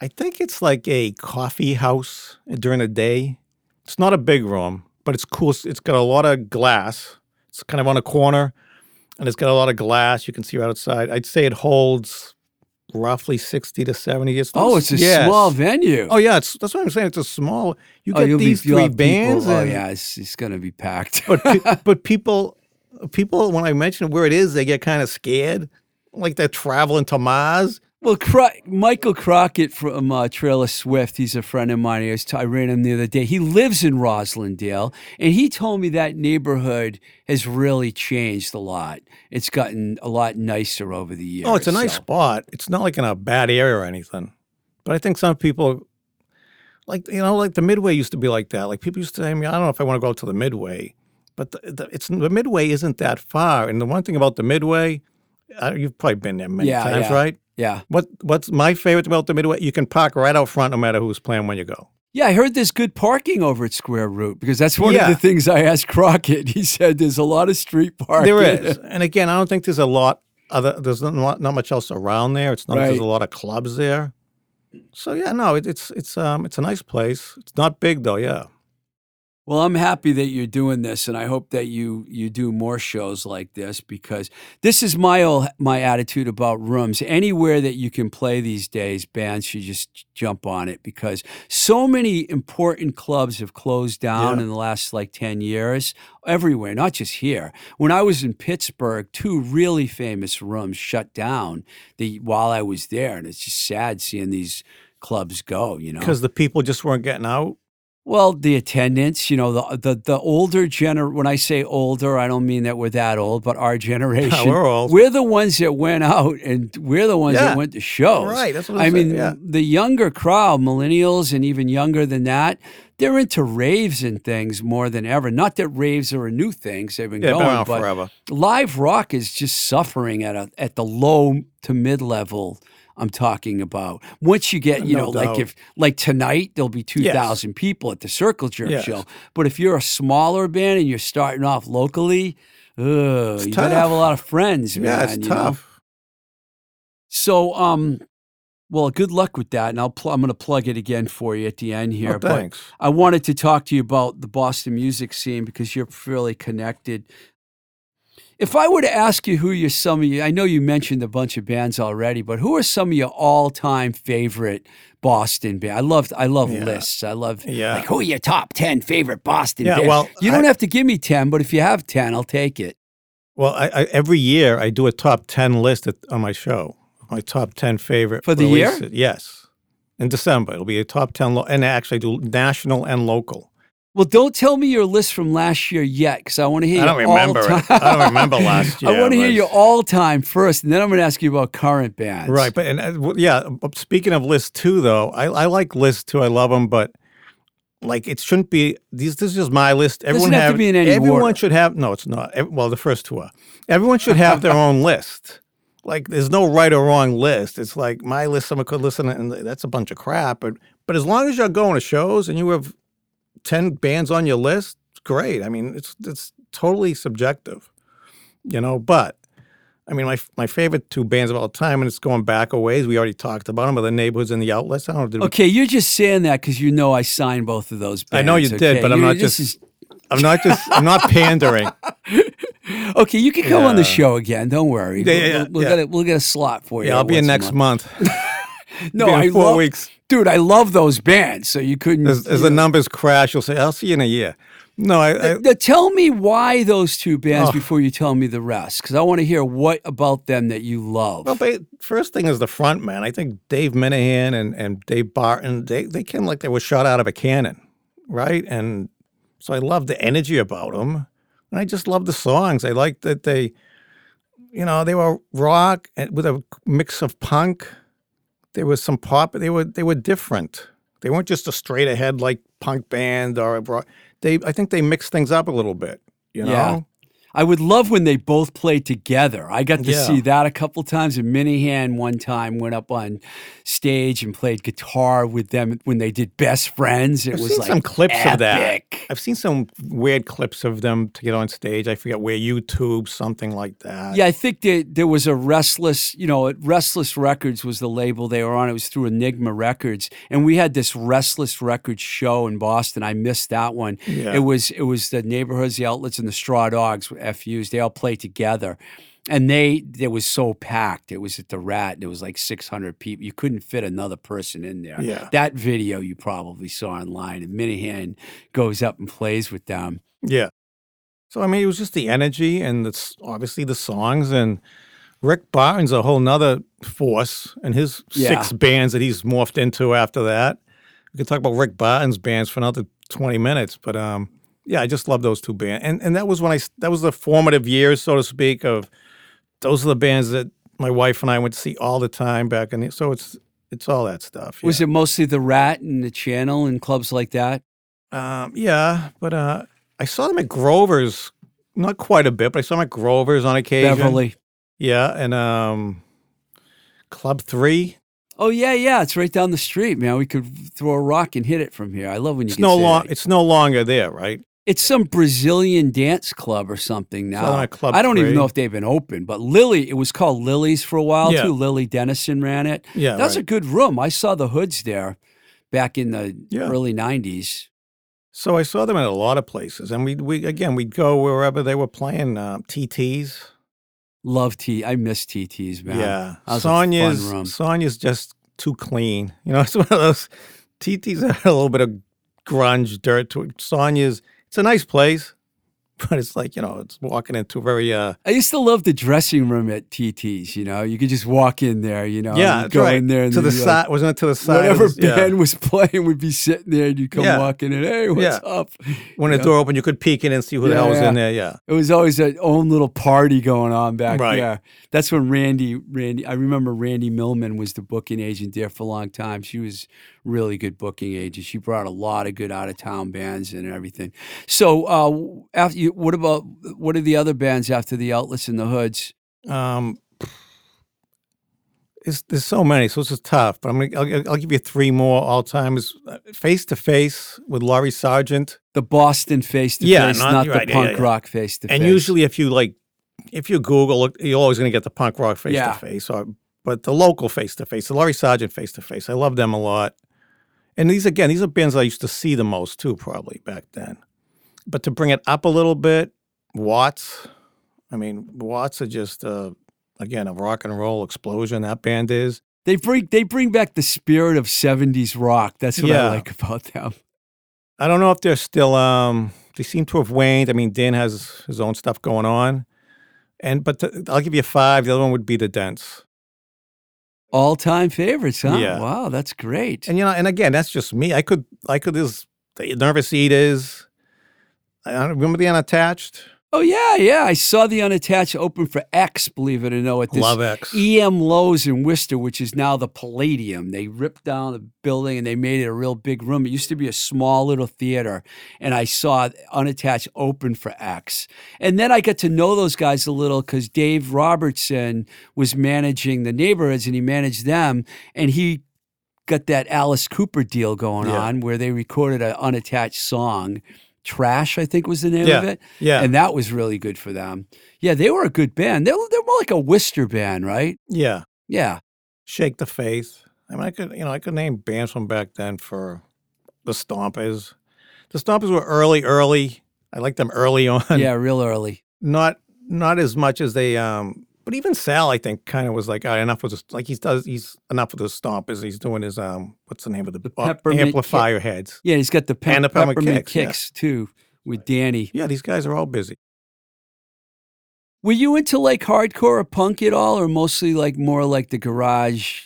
I think it's like a coffee house during the day. It's not a big room, but it's cool. It's- It's got a lot of glass. It's kind of on a corner, and it's got a lot of glass. You can see right outside. I'd say it holds roughly sixty to seventy. It's Oh, it's a yes. small venue. Oh yeah, it's that's what I'm saying. It's a small. You Oh, get you'll be- these three people- bands. Oh yeah, it's, it's going to be packed. but pe- but people people when I mention where it is, they get kind of scared, like they're traveling to Mars. Well, Cro- Michael Crockett from uh, Trailer Swift, he's a friend of mine. I, was t- I ran him the other day. He lives in Roslindale, and he told me that neighborhood has really changed a lot. It's gotten a lot nicer over the years. Oh, it's a nice so- spot. It's not like in a bad area or anything. But I think some people, like you know, like the Midway used to be like that. Like people used to say, I mean, I don't know if I want to go to the Midway, but the, the, it's the Midway isn't that far. And the one thing about the Midway, uh, you've probably been there many Yeah, times, yeah. right? Yeah. What What's my favorite about the Midway? You can park right out front, no matter who's playing when you go. Yeah, I heard there's good parking over at Square Root because that's one Yeah. of the things I asked Crockett. He said there's a lot of street parking. There is, and again, I don't think there's a lot other. There's not not much else around there. It's not like there's a lot of clubs there. So yeah, no, it, it's it's um it's a nice place. It's not big though. Yeah. Well, I'm happy that you're doing this, and I hope that you you do more shows like this because this is my my attitude about rooms. Anywhere that you can play these days, bands should just jump on it because so many important clubs have closed down Yeah. in the last like ten years everywhere, not just here. When I was in Pittsburgh, two really famous rooms shut down the while I was there, and it's just sad seeing these clubs go. You know, Because the people just weren't getting out. Well, the attendance, you know, the the the older gener. When I say older, I don't mean that we're that old, but our generation. we're old. We're the ones that went out, and we're the ones Yeah. that went to shows. Right, that's what I I'm saying, mean, yeah. the younger crowd, millennials, and even younger than that, they're into raves and things more than ever. Not that raves are a new thing; they've been Yeah, going, but forever. live rock is just suffering at a at the low to mid level. I'm talking about. Once you get, you No know, like if like tonight there'll be two thousand people at the Circle Jerk Yes. show. But if you're a smaller band and you're starting off locally, ugh, you better have a lot of friends, man. Yeah, it's you know? tough. So, um, well, good luck with that, and I'll I'm going to plug it again for you at the end here. Oh, but thanks. I wanted to talk to you about the Boston music scene because you're fairly connected. If I were to ask you who your some of you, I know you mentioned a bunch of bands already, but who are some of your all-time favorite Boston band? I love I love Yeah. lists. I love Yeah. like who are your top ten favorite Boston Yeah, bands? well, you don't I- have to give me ten, but if you have ten, I'll take it. Well, I, I, every year I do a top 10 list at, on my show, my top 10 favorite. For the year? Yes. In December, it'll be a top 10, lo- and I actually do national and local. Well, don't tell me your list from last year yet, because I want to hear I don't remember. I don't remember last year. I want to hear but- your all-time first, and then I'm going to ask you about current bands. Right, but and uh, yeah. Speaking of list two, though, I, I like list two. I love them, but like it shouldn't be. These this is just my list. Everyone have to be in any Everyone order. should have. No, it's not. Well, the first two are. Everyone should have their own list. Like there's no right or wrong list. It's like my list. Someone could listen, and that's a bunch of crap. But but as long as you're going to shows and you have ten bands on your list, great. I mean, it's it's totally subjective, you know. But I mean, my my favorite two bands of all time, and it's going back a ways. We already talked about them, are the neighborhoods and the outlets. I don't know. Did we- Okay, you're just saying that because you know I signed both of those bands. I know you did, okay? but I'm not just- is- I'm not just. I'm not pandering. okay, you can come on the show again. Don't worry. Yeah, we'll, yeah, we'll, we'll yeah. get a, we'll get a slot for you. Yeah, I'll be in next month. No, I four love, weeks. dude. I love those bands. So you couldn't. As, as the numbers crash, you'll say, "I'll see you in a year." No, I. Tell me why those two bands Oh. before you tell me the rest, because I want to hear what about them that you love. well, but first thing is the front man. I think Dave Minehan and, and Dave Barton, they, they came like they were shot out of a cannon, right? And so I love the energy about them. And I just love the songs. I like that they, you know, they were rock and with a mix of punk. There was some pop. They were they were different. They weren't just a straight ahead like punk band or a. They I think they mixed things up a little bit. You know. Yeah. I would love when they both played together. I got to Yeah. see that a couple times. And Minehan one time went up on stage and played guitar with them when they did Best Friends. It I've was seen like some clips of that. I've seen some weird clips of them to get on stage. I forget where YouTube, something like that. Yeah, I think that there was a Restless, you know, Restless Records was the label they were on. It was through Enigma Records, and we had this Restless Records show in Boston. I missed that one. Yeah. It was it was the neighborhoods, the outlets, and the Straw Dogs, FUs. They all played together, and they it was so packed. It was at the Rat. and It was like six hundred people. You couldn't fit another person in there. Yeah. that video you probably saw online. And Minehan goes up and plays with them. Yeah. So I mean, it was just the energy and the, obviously the songs and Rick Barton's a whole nother force and his Yeah. six bands that he's morphed into after that. We could talk about Rick Barton's bands for another twenty minutes, but um, yeah, I just love those two bands, and and that was when I that was the formative years, so to speak, of those are the bands that my wife and I went to see all the time back in the, so it's it's all that stuff. Was it mostly the Rat and the Channel and clubs like that? Um, yeah, but uh, I saw them at Grover's, not quite a bit, but I saw them at Grover's on occasion. Beverly. Yeah, and um, Club Three. Oh yeah, yeah, it's right down the street, man. We could throw a rock and hit it from here. I love when you It's no long. that. It's no longer there, right? It's some Brazilian dance club or something now. Club I don't even know if they've been open, but Lily, it was called Lily's for a while Yeah. too. Lily Dennison ran it. Yeah, That's a good room. I saw the hoods there back in the Yeah. early '90s. So I saw them at a lot of places, and we we again we'd go wherever they were playing. Uh, TTs. Love T. I miss TTs, man. Yeah, Sonia's. Sonia's just too clean. You know, it's one of those TTs that had a little bit of grunge dirt to it. Sonia's it's a nice place, but it's like you know it's walking into a very uh I used to love the dressing room at TTs. You know, you could just walk in there. You know, yeah that's go right in there and to the you'd like, side wasn't it to the side whatever yeah. band was playing would be sitting there and you'd come Yeah. walking in. Hey, what's Yeah. up? when you the know? door opened you could peek in and see who the hell was Yeah. in there yeah It was always an own little party going on back Right. there. That's when Randy, Randy, I remember Randy Millman was the booking agent there for a long time. She was really good booking agent. She brought a lot of good out of town bands and everything. So, uh, after you, what about what are the other bands after the Outlets and the Hoods? um it's, there's so many, so it's just tough. But I'm gonna, I'll, I'll give you three more all timers. Face to face with Laurie Sargent, The Boston face to face, not- not the right, yeah, punk yeah. rock face to face. and usually if you like, if you Google, it, you're always gonna get the punk rock face to face, Or but the local face to face, the Laurie Sargent face to face, I love them a lot. And these again, these are bands I used to see the most too, probably back then. But to bring it up a little bit, Watts, I mean, Watts are just uh, again a rock and roll explosion. That band is. They bring they bring back the spirit of '70s rock. That's what I like about them. I don't know if they're still. Um, they seem to have waned. I mean, Dan has his own stuff going on, and but the, I'll give you five. The other one would be the Dents. All time favorites, huh? Yeah. Wow, that's great. And you know, and again, that's just me. I could, I could. This the Nervous Eaters. I don't remember the Unattached. Oh yeah, yeah. I saw the unattached open for X. Believe it or not, at this Love X. EM Loew's in Worcester, which is now the Palladium. They ripped down the building and they made it a real big room. It used to be a small little theater, and I saw unattached open for X. And then I got to know those guys a little because Dave Robertson was managing the neighborhoods and he managed them, and he got that Alice Cooper deal going Yeah. on where they recorded an unattached song. Trash, I think was the name of it. yeah. And that was really good for them. Yeah, they were a good band. They're, they're more like a Worcester band, right? Yeah, Yeah. Shake the Faith. I mean, I could, you know, I could name bands from back then for the Stompers. The Stompers were early, early. I liked them early on. Yeah, real early. not not as much as they um but even Sal I think kind of was like all right, enough with this like he does he's enough with the stomp stompers he's doing his um what's the name of the, uh, peppermint amplifier heads Yeah, he's got the pe- And the peppermint, peppermint kicks, kicks, yeah. too with Danny. yeah these guys are all busy Were you into like hardcore or punk at all, or mostly like more like the garage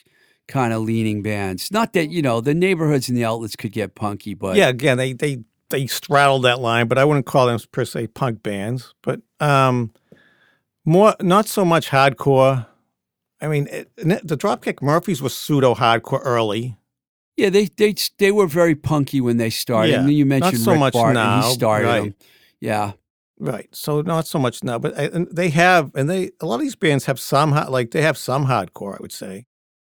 kind of leaning bands? Not that you know the neighborhoods and the outlets could get punky, but yeah again they they they straddled that line but I wouldn't call them per se punk bands but um more not so much hardcore I mean it, the Dropkick Murphys was pseudo hardcore early yeah, they they they were very punky when they started. Yeah, and then you not mentioned so Rick much Barton, now, he started right. them. Yeah, Right. So not so much now, but and they have, and they a lot of these bands have some like they have some hardcore. I would say.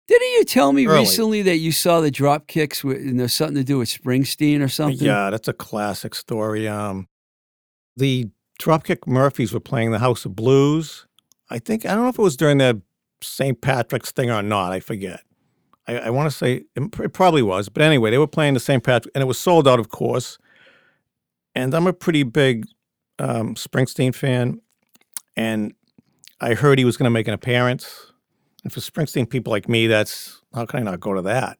didn't you tell me Early. recently that you saw the drop kicks with, and there's something to do with Springsteen or something? Yeah, that's a classic story. Um, the Dropkick Murphys were playing the House of Blues. I think I don't know if it was during the St. Patrick's thing or not. I forget. I, I want to say it, probably was, but anyway, they were playing the St. Patrick, and it was sold out, of course. And I'm a pretty big um, Springsteen fan, and I heard he was going to make an appearance. And for Springsteen people like me, that's how can I not go to that?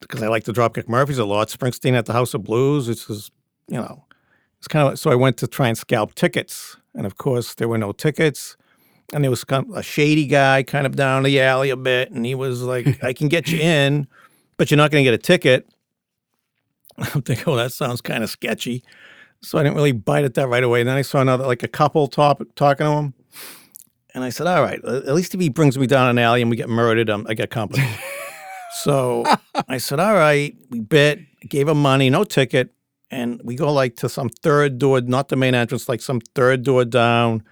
Because I like the Dropkick Murphys a lot. Springsteen at the House of Blues, it's is, you know, it's kind of so I went to try and scalp tickets, and of course there were no tickets. And there was kind of a shady guy kind of down the alley a bit, and he was like, "I can get you in, but you're not going to get a ticket." I'm thinking, "Oh, that sounds kind of sketchy," so I didn't really bite at that right away. And then I saw another, like a couple top, talking to him, and I said, "All right, at least if he brings me down an alley and we get murdered, um, I get company." so I said, "All right." We bit, gave him money, no ticket, and we go like to some third door, not the main entrance, like some third door down.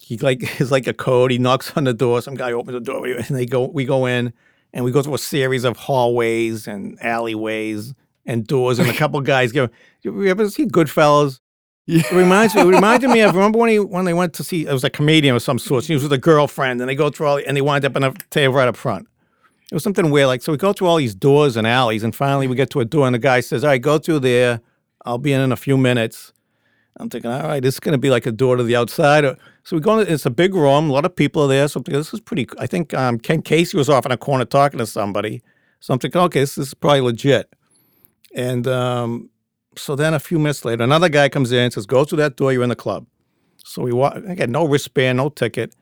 He like is like a code. He knocks on the door. Some guy opens the door, and they go. We go in, and we go through a series of hallways and alleyways and doors. And a couple guys go. You ever see Goodfellas? It reminds me. It reminded me of. Remember when he when they went to see? It was a comedian of some sort. He was with a girlfriend, and they go through all, and they wind up in a table right up front. It was something weird. Like so, we go through all these doors and alleys, and finally we get to a door, and the guy says, "All right, go through there. I'll be in in a few minutes." I'm thinking, all right, this is going to be like a door to the outside. So we go in, it's a big room, a lot of people are there. So this is pretty, I think um, Ken Casey was off in a corner talking to somebody. So I'm thinking, okay, this is probably legit. And um, so then a few minutes later, another guy comes in and says, go through that door, you're in the club. So we walk, again, no wristband, no ticket,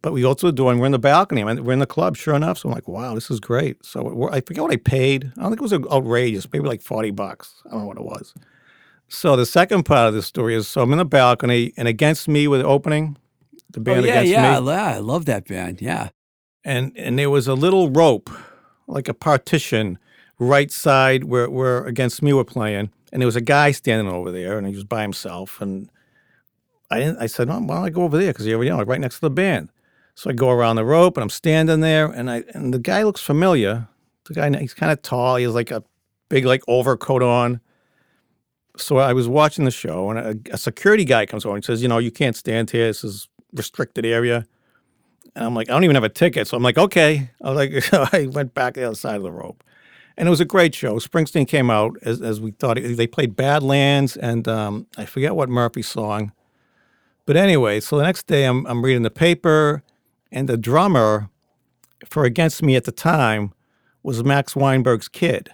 but we go through the door and we're in the balcony. and we're in the club, sure enough. So I'm like, wow, this is great. So I forget what I paid. I don't think it was outrageous, maybe like 40 bucks. I don't know what it was. So the second part of the story is, so I'm in the balcony, and against me with the opening, the Oh, band yeah, against yeah, I me, lo- I love that band. Yeah. and and there was a little rope, like a partition, right side where where against me were playing, and there was a guy standing over there, and he was by himself, and I didn't. I said, oh, why don't I go over there? Because you're you know, right next to the band. So I go around the rope, and I'm standing there, and I and the guy looks familiar. The guy, he's kind of tall. He has like a big like overcoat on. So I was watching the show, and a, a security guy comes over and says, "You know, you can't stand here. This is restricted area." And I'm like, "I don't even have a ticket." So I'm like, "Okay." I was like, I went back the other side of the rope, and it was a great show. Springsteen came out as, as we thought. They played Badlands, and um, I forget what Murphy song. But anyway, so the next day I'm I'm reading the paper, and the drummer for Against Me at the time was Max Weinberg's kid.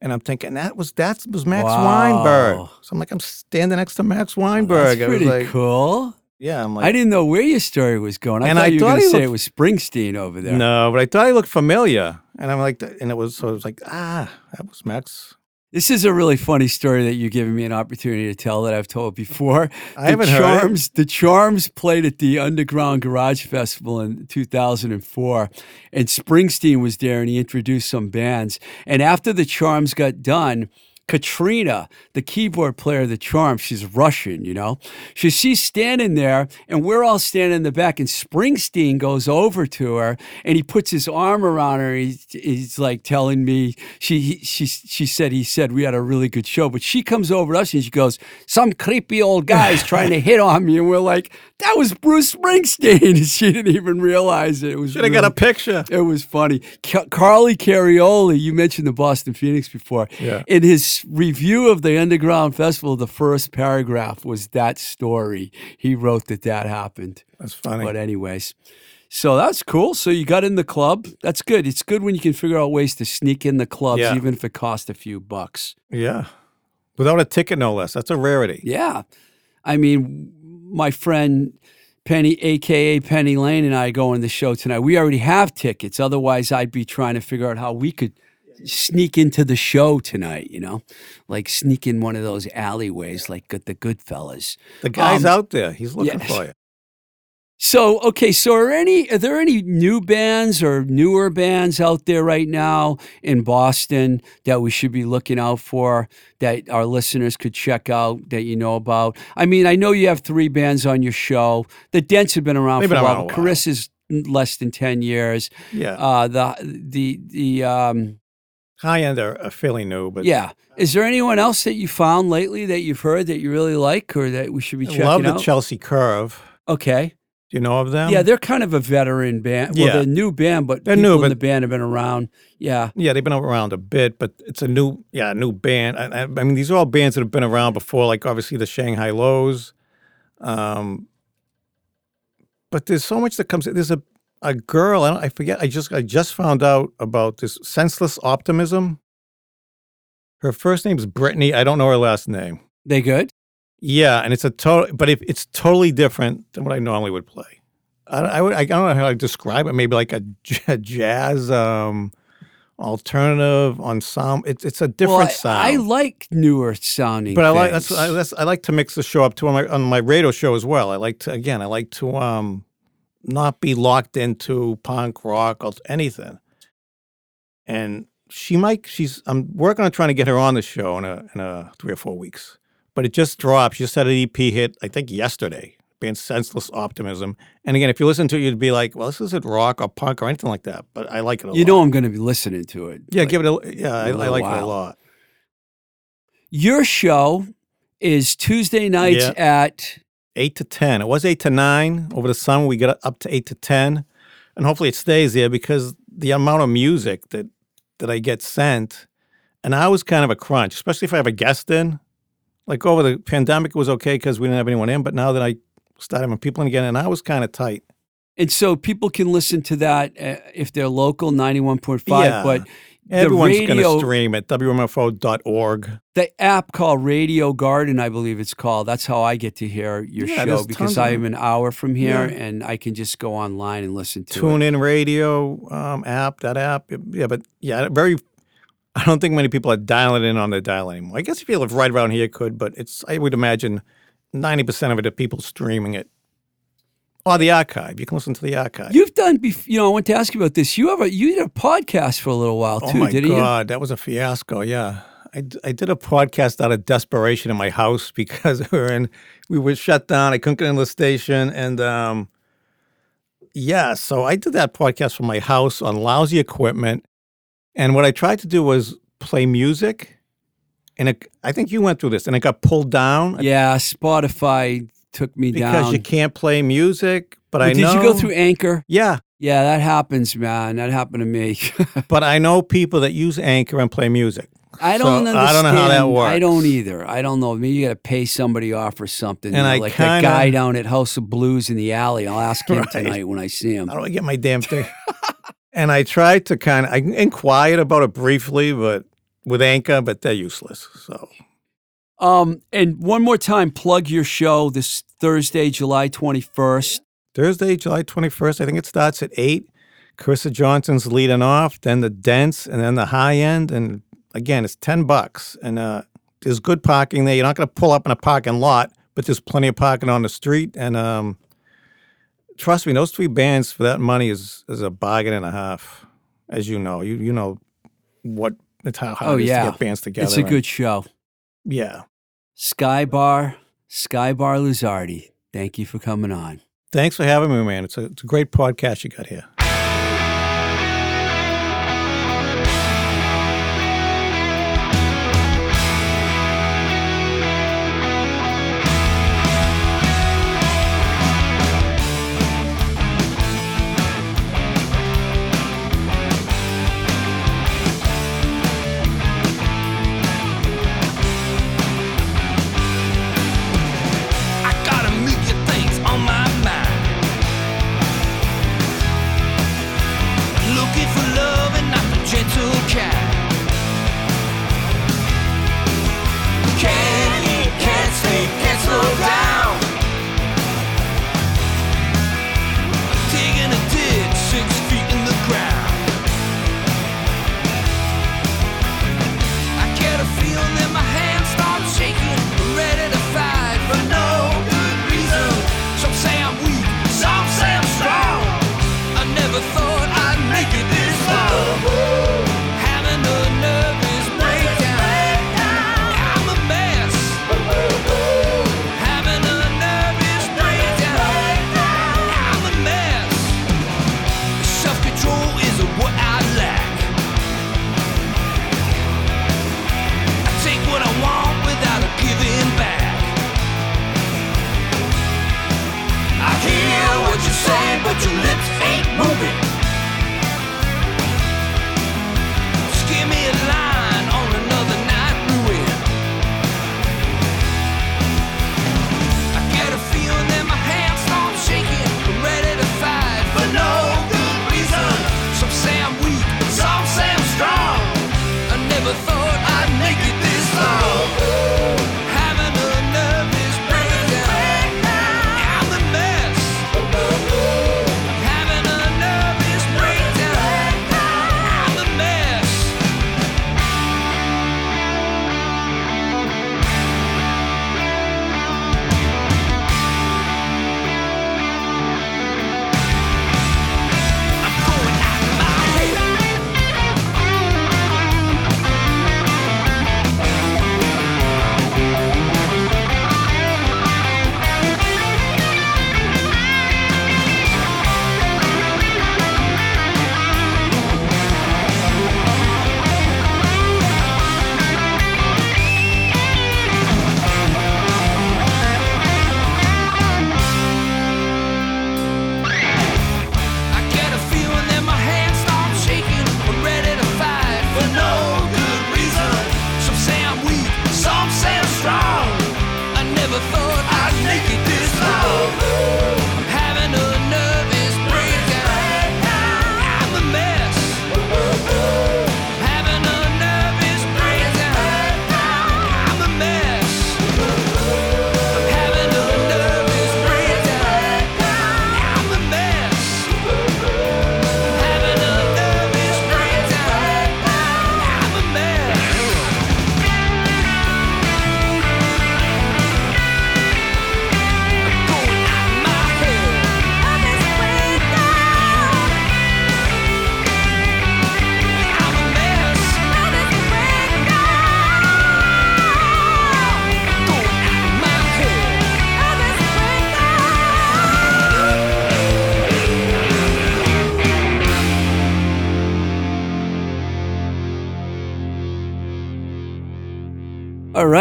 And I'm thinking that was that was Max Wow. Weinberg. So I'm like, I'm standing next to Max Weinberg. That's I pretty like, cool. yeah, I'm like, I didn't know where your story was going. I And thought I you were thought going to say it was Springsteen over there. no, but I thought he looked familiar, and I'm like, and it was so it was like, ah, that was Max. This is a really funny story that you're giving me an opportunity to tell that I've told before. I the haven't heard it. The Charms played at the Underground Garage Festival in 2004, and Springsteen was there and he introduced some bands. And after The Charms got done, Katrina, the keyboard player of the charm, she's Russian, you know. So she's standing there, and we're all standing in the back, and Springsteen goes over to her, and he puts his arm around her. He's, he's like telling me she he, she she said he said we had a really good show, but she comes over to us and she goes, "Some creepy old guy's trying to hit on me," and we're like, "That was Bruce Springsteen." she didn't even realize it. It was Should have got a picture. it was funny. Carly Carioli, you mentioned the Boston Phoenix before. Yeah. In his review of the Underground Festival, the first paragraph was that story. He wrote that that happened. That's funny. But anyways, so that's cool. So you got in the club. That's good. It's good when you can figure out ways to sneak in the clubs, Yeah. even if it costs a few bucks. yeah, without a ticket, no less. That's a rarity. Yeah. I mean, my friend Penny, aka Penny Lane, and I go on the show tonight. We already have tickets. Otherwise, I'd be trying to figure out how we could sneak into the show tonight, you know? Like sneak in one of those alleyways like good- the Goodfellas. The guy's Um, out there. He's looking yeah. for you. So, okay, so are any are there any new bands or newer bands out there right now in Boston that we should be looking out for that our listeners could check out that you know about? I mean, I know you have three bands on your show. The Dents have been around They've for been a around while. a while. Carissa's less than 10 years. Yeah, Uh the the the um high end are, are fairly new, but yeah. Is there anyone else that you found lately that you've heard that you really like or that we should be I checking love the out? Chelsea Curve. okay. Do you know of them? Yeah, they're kind of a veteran band. Well, Yeah. they're a new band, but They're people new, in but- the band have been around. Yeah. Yeah, they've been around a bit, but it's a new, yeah, a new band. I, I, I mean, these are all bands that have been around before, like obviously the Shanghai Lows. Um, but there's so much that comes. There's a a girl. I, don't, I forget. I just I just found out about this senseless optimism. Her first name is Brittany. I don't know her last name. They good? Yeah, and it's a total, but if it's totally different than what I normally would play. I, don't- I, would, I don't know how to describe it. Maybe like a, j- jazz, um, alternative ensemble. It's it's a different well, I, sound. I like newer sounding. but I like that's. I, that's I like to mix the show up too on my on my radio show as well. I like to again I like to um not be locked into punk rock or anything. And she might she's I'm working on trying to get her on the show in a in a three or four weeks. But it just dropped. She just had an EP hit I think yesterday. Being senseless optimism, and again, if you listen to it, you'd be like, "Well, this isn't rock or punk or anything like that." But I like it a you lot. You know I'm going to be listening to it. yeah, Like, give it a yeah. I, a I little like it a lot. Your show is Tuesday nights Yeah. at eight to ten. It was eight to nine over the summer. We got up to eight to ten, and hopefully it stays there because the amount of music that that I get sent, and I was kind of a crunch, especially if I have a guest in. Like over the pandemic, it was okay because we didn't have anyone in, but now that I started having people in again, and I was kind of tight. and so people can listen to that uh, if they're local 91.5 Yeah. but Everyone's going to stream at wmfo.org. the app called Radio Garden, I believe it's called. That's how I get to hear your Yeah, show because I'm an hour from here Yeah. and I can just go online and listen to it. Tune it. in radio um, app, that app. Yeah, but yeah, very. I don't think many people are dialing in on their dial anymore. I guess if you live right around here, could, but it's. I would imagine ninety percent of it are people streaming it, or the archive. You can listen to the archive. You've done, bef- you know, I want to ask you about this. You have a you did a podcast for a little while oh too, my didn't god, that was a fiasco. Yeah, I, I did a podcast out of desperation in my house because we were in we were shut down. I couldn't get into the station, and um, yeah, so I did that podcast from my house on lousy equipment. And what I tried to do was play music, and it, I think you went through this, and it got pulled down? Yeah, Spotify took me because down. Because you can't play music. But Well, I did know you go through Anchor? Yeah, Yeah, that happens, man. That happened to me. but I know people that use Anchor and play music. I don't understand. I don't know how that works. I don't either. I don't know. Maybe you got to pay somebody off or something. And you know, I like that kinda- guy down at House of Blues in the alley. I'll ask him Right. tonight when I see him. How do I get my damn thing? and I tried to kind of, I inquired about it briefly, but with Anchor, but they're useless. So Um, and one more time, plug your show this Thursday, July twenty first. Thursday, July 21st, I think it starts at 8. Carissa Johnson's leading off, then the Dents, and then the high end. And again, it's 10 bucks. And uh, there's good parking there. You're not going to pull up in a parking lot, but there's plenty of parking on the street. And um, trust me, those three bands for that money is, is a bargain and a half, as you know. You you know what it's how hard Oh it is yeah, to get bands together. it's a and- good show. Yeah. Skybar, Skybar Sky Luzardi. Thank you for coming on. Thanks for having me, man. It's a, it's a great podcast you got here.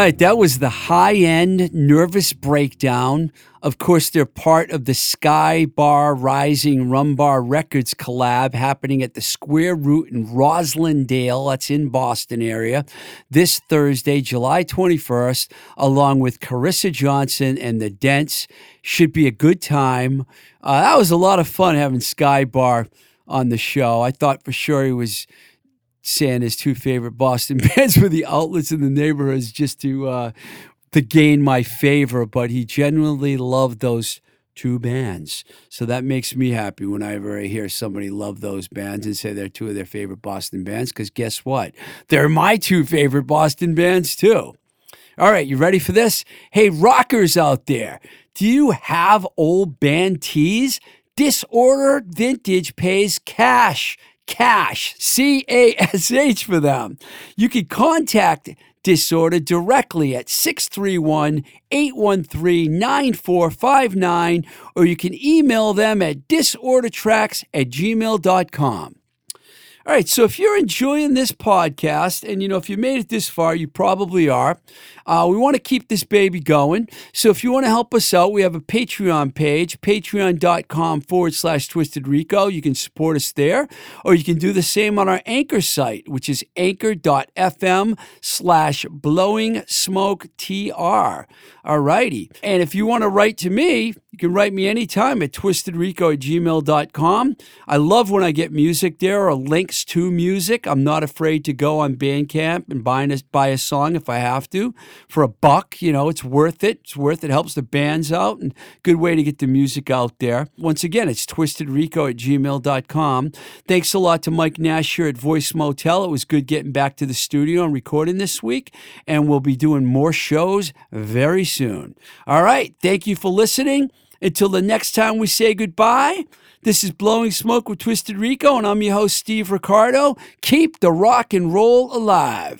Right, that was the high end nervous breakdown. Of course, they're part of the Sky Bar Rising Rum Bar Records collab happening at the Square Root in Roslindale, that's in Boston area, this Thursday, July 21st, along with Carissa Johnson and the Dents. Should be a good time. Uh, that was a lot of fun having Sky Bar on the show. I thought for sure he was saying his two favorite Boston bands were the outlets in the neighborhoods just to uh, to gain my favor, but he genuinely loved those two bands. So that makes me happy whenever I hear somebody love those bands and say they're two of their favorite Boston bands. Because guess what? They're my two favorite Boston bands too. All right, you ready for this? Hey, rockers out there, do you have old band tees? Disorder Vintage pays cash. Cash, C A S H for them. You can contact Disorder directly at 631 813 9459, or you can email them at disordertracks at gmail.com. All right, so if you're enjoying this podcast, and you know, if you made it this far, you probably are, uh, we want to keep this baby going. So if you want to help us out, we have a Patreon page, patreon.com forward slash twisted rico. You can support us there, or you can do the same on our anchor site, which is anchor.fm slash blowing smoke tr. All righty. And if you want to write to me, you can write me anytime at twistedrico at gmail.com. I love when I get music there or links to music. I'm not afraid to go on Bandcamp and buy a, buy a song if I have to for a buck. You know, it's worth it. It's worth it. Helps the bands out and good way to get the music out there. Once again, it's twistedrico at gmail.com. Thanks a lot to Mike Nash here at Voice Motel. It was good getting back to the studio and recording this week, and we'll be doing more shows very soon. All right. Thank you for listening. Until the next time we say goodbye, this is Blowing Smoke with Twisted Rico, and I'm your host, Steve Ricardo. Keep the rock and roll alive.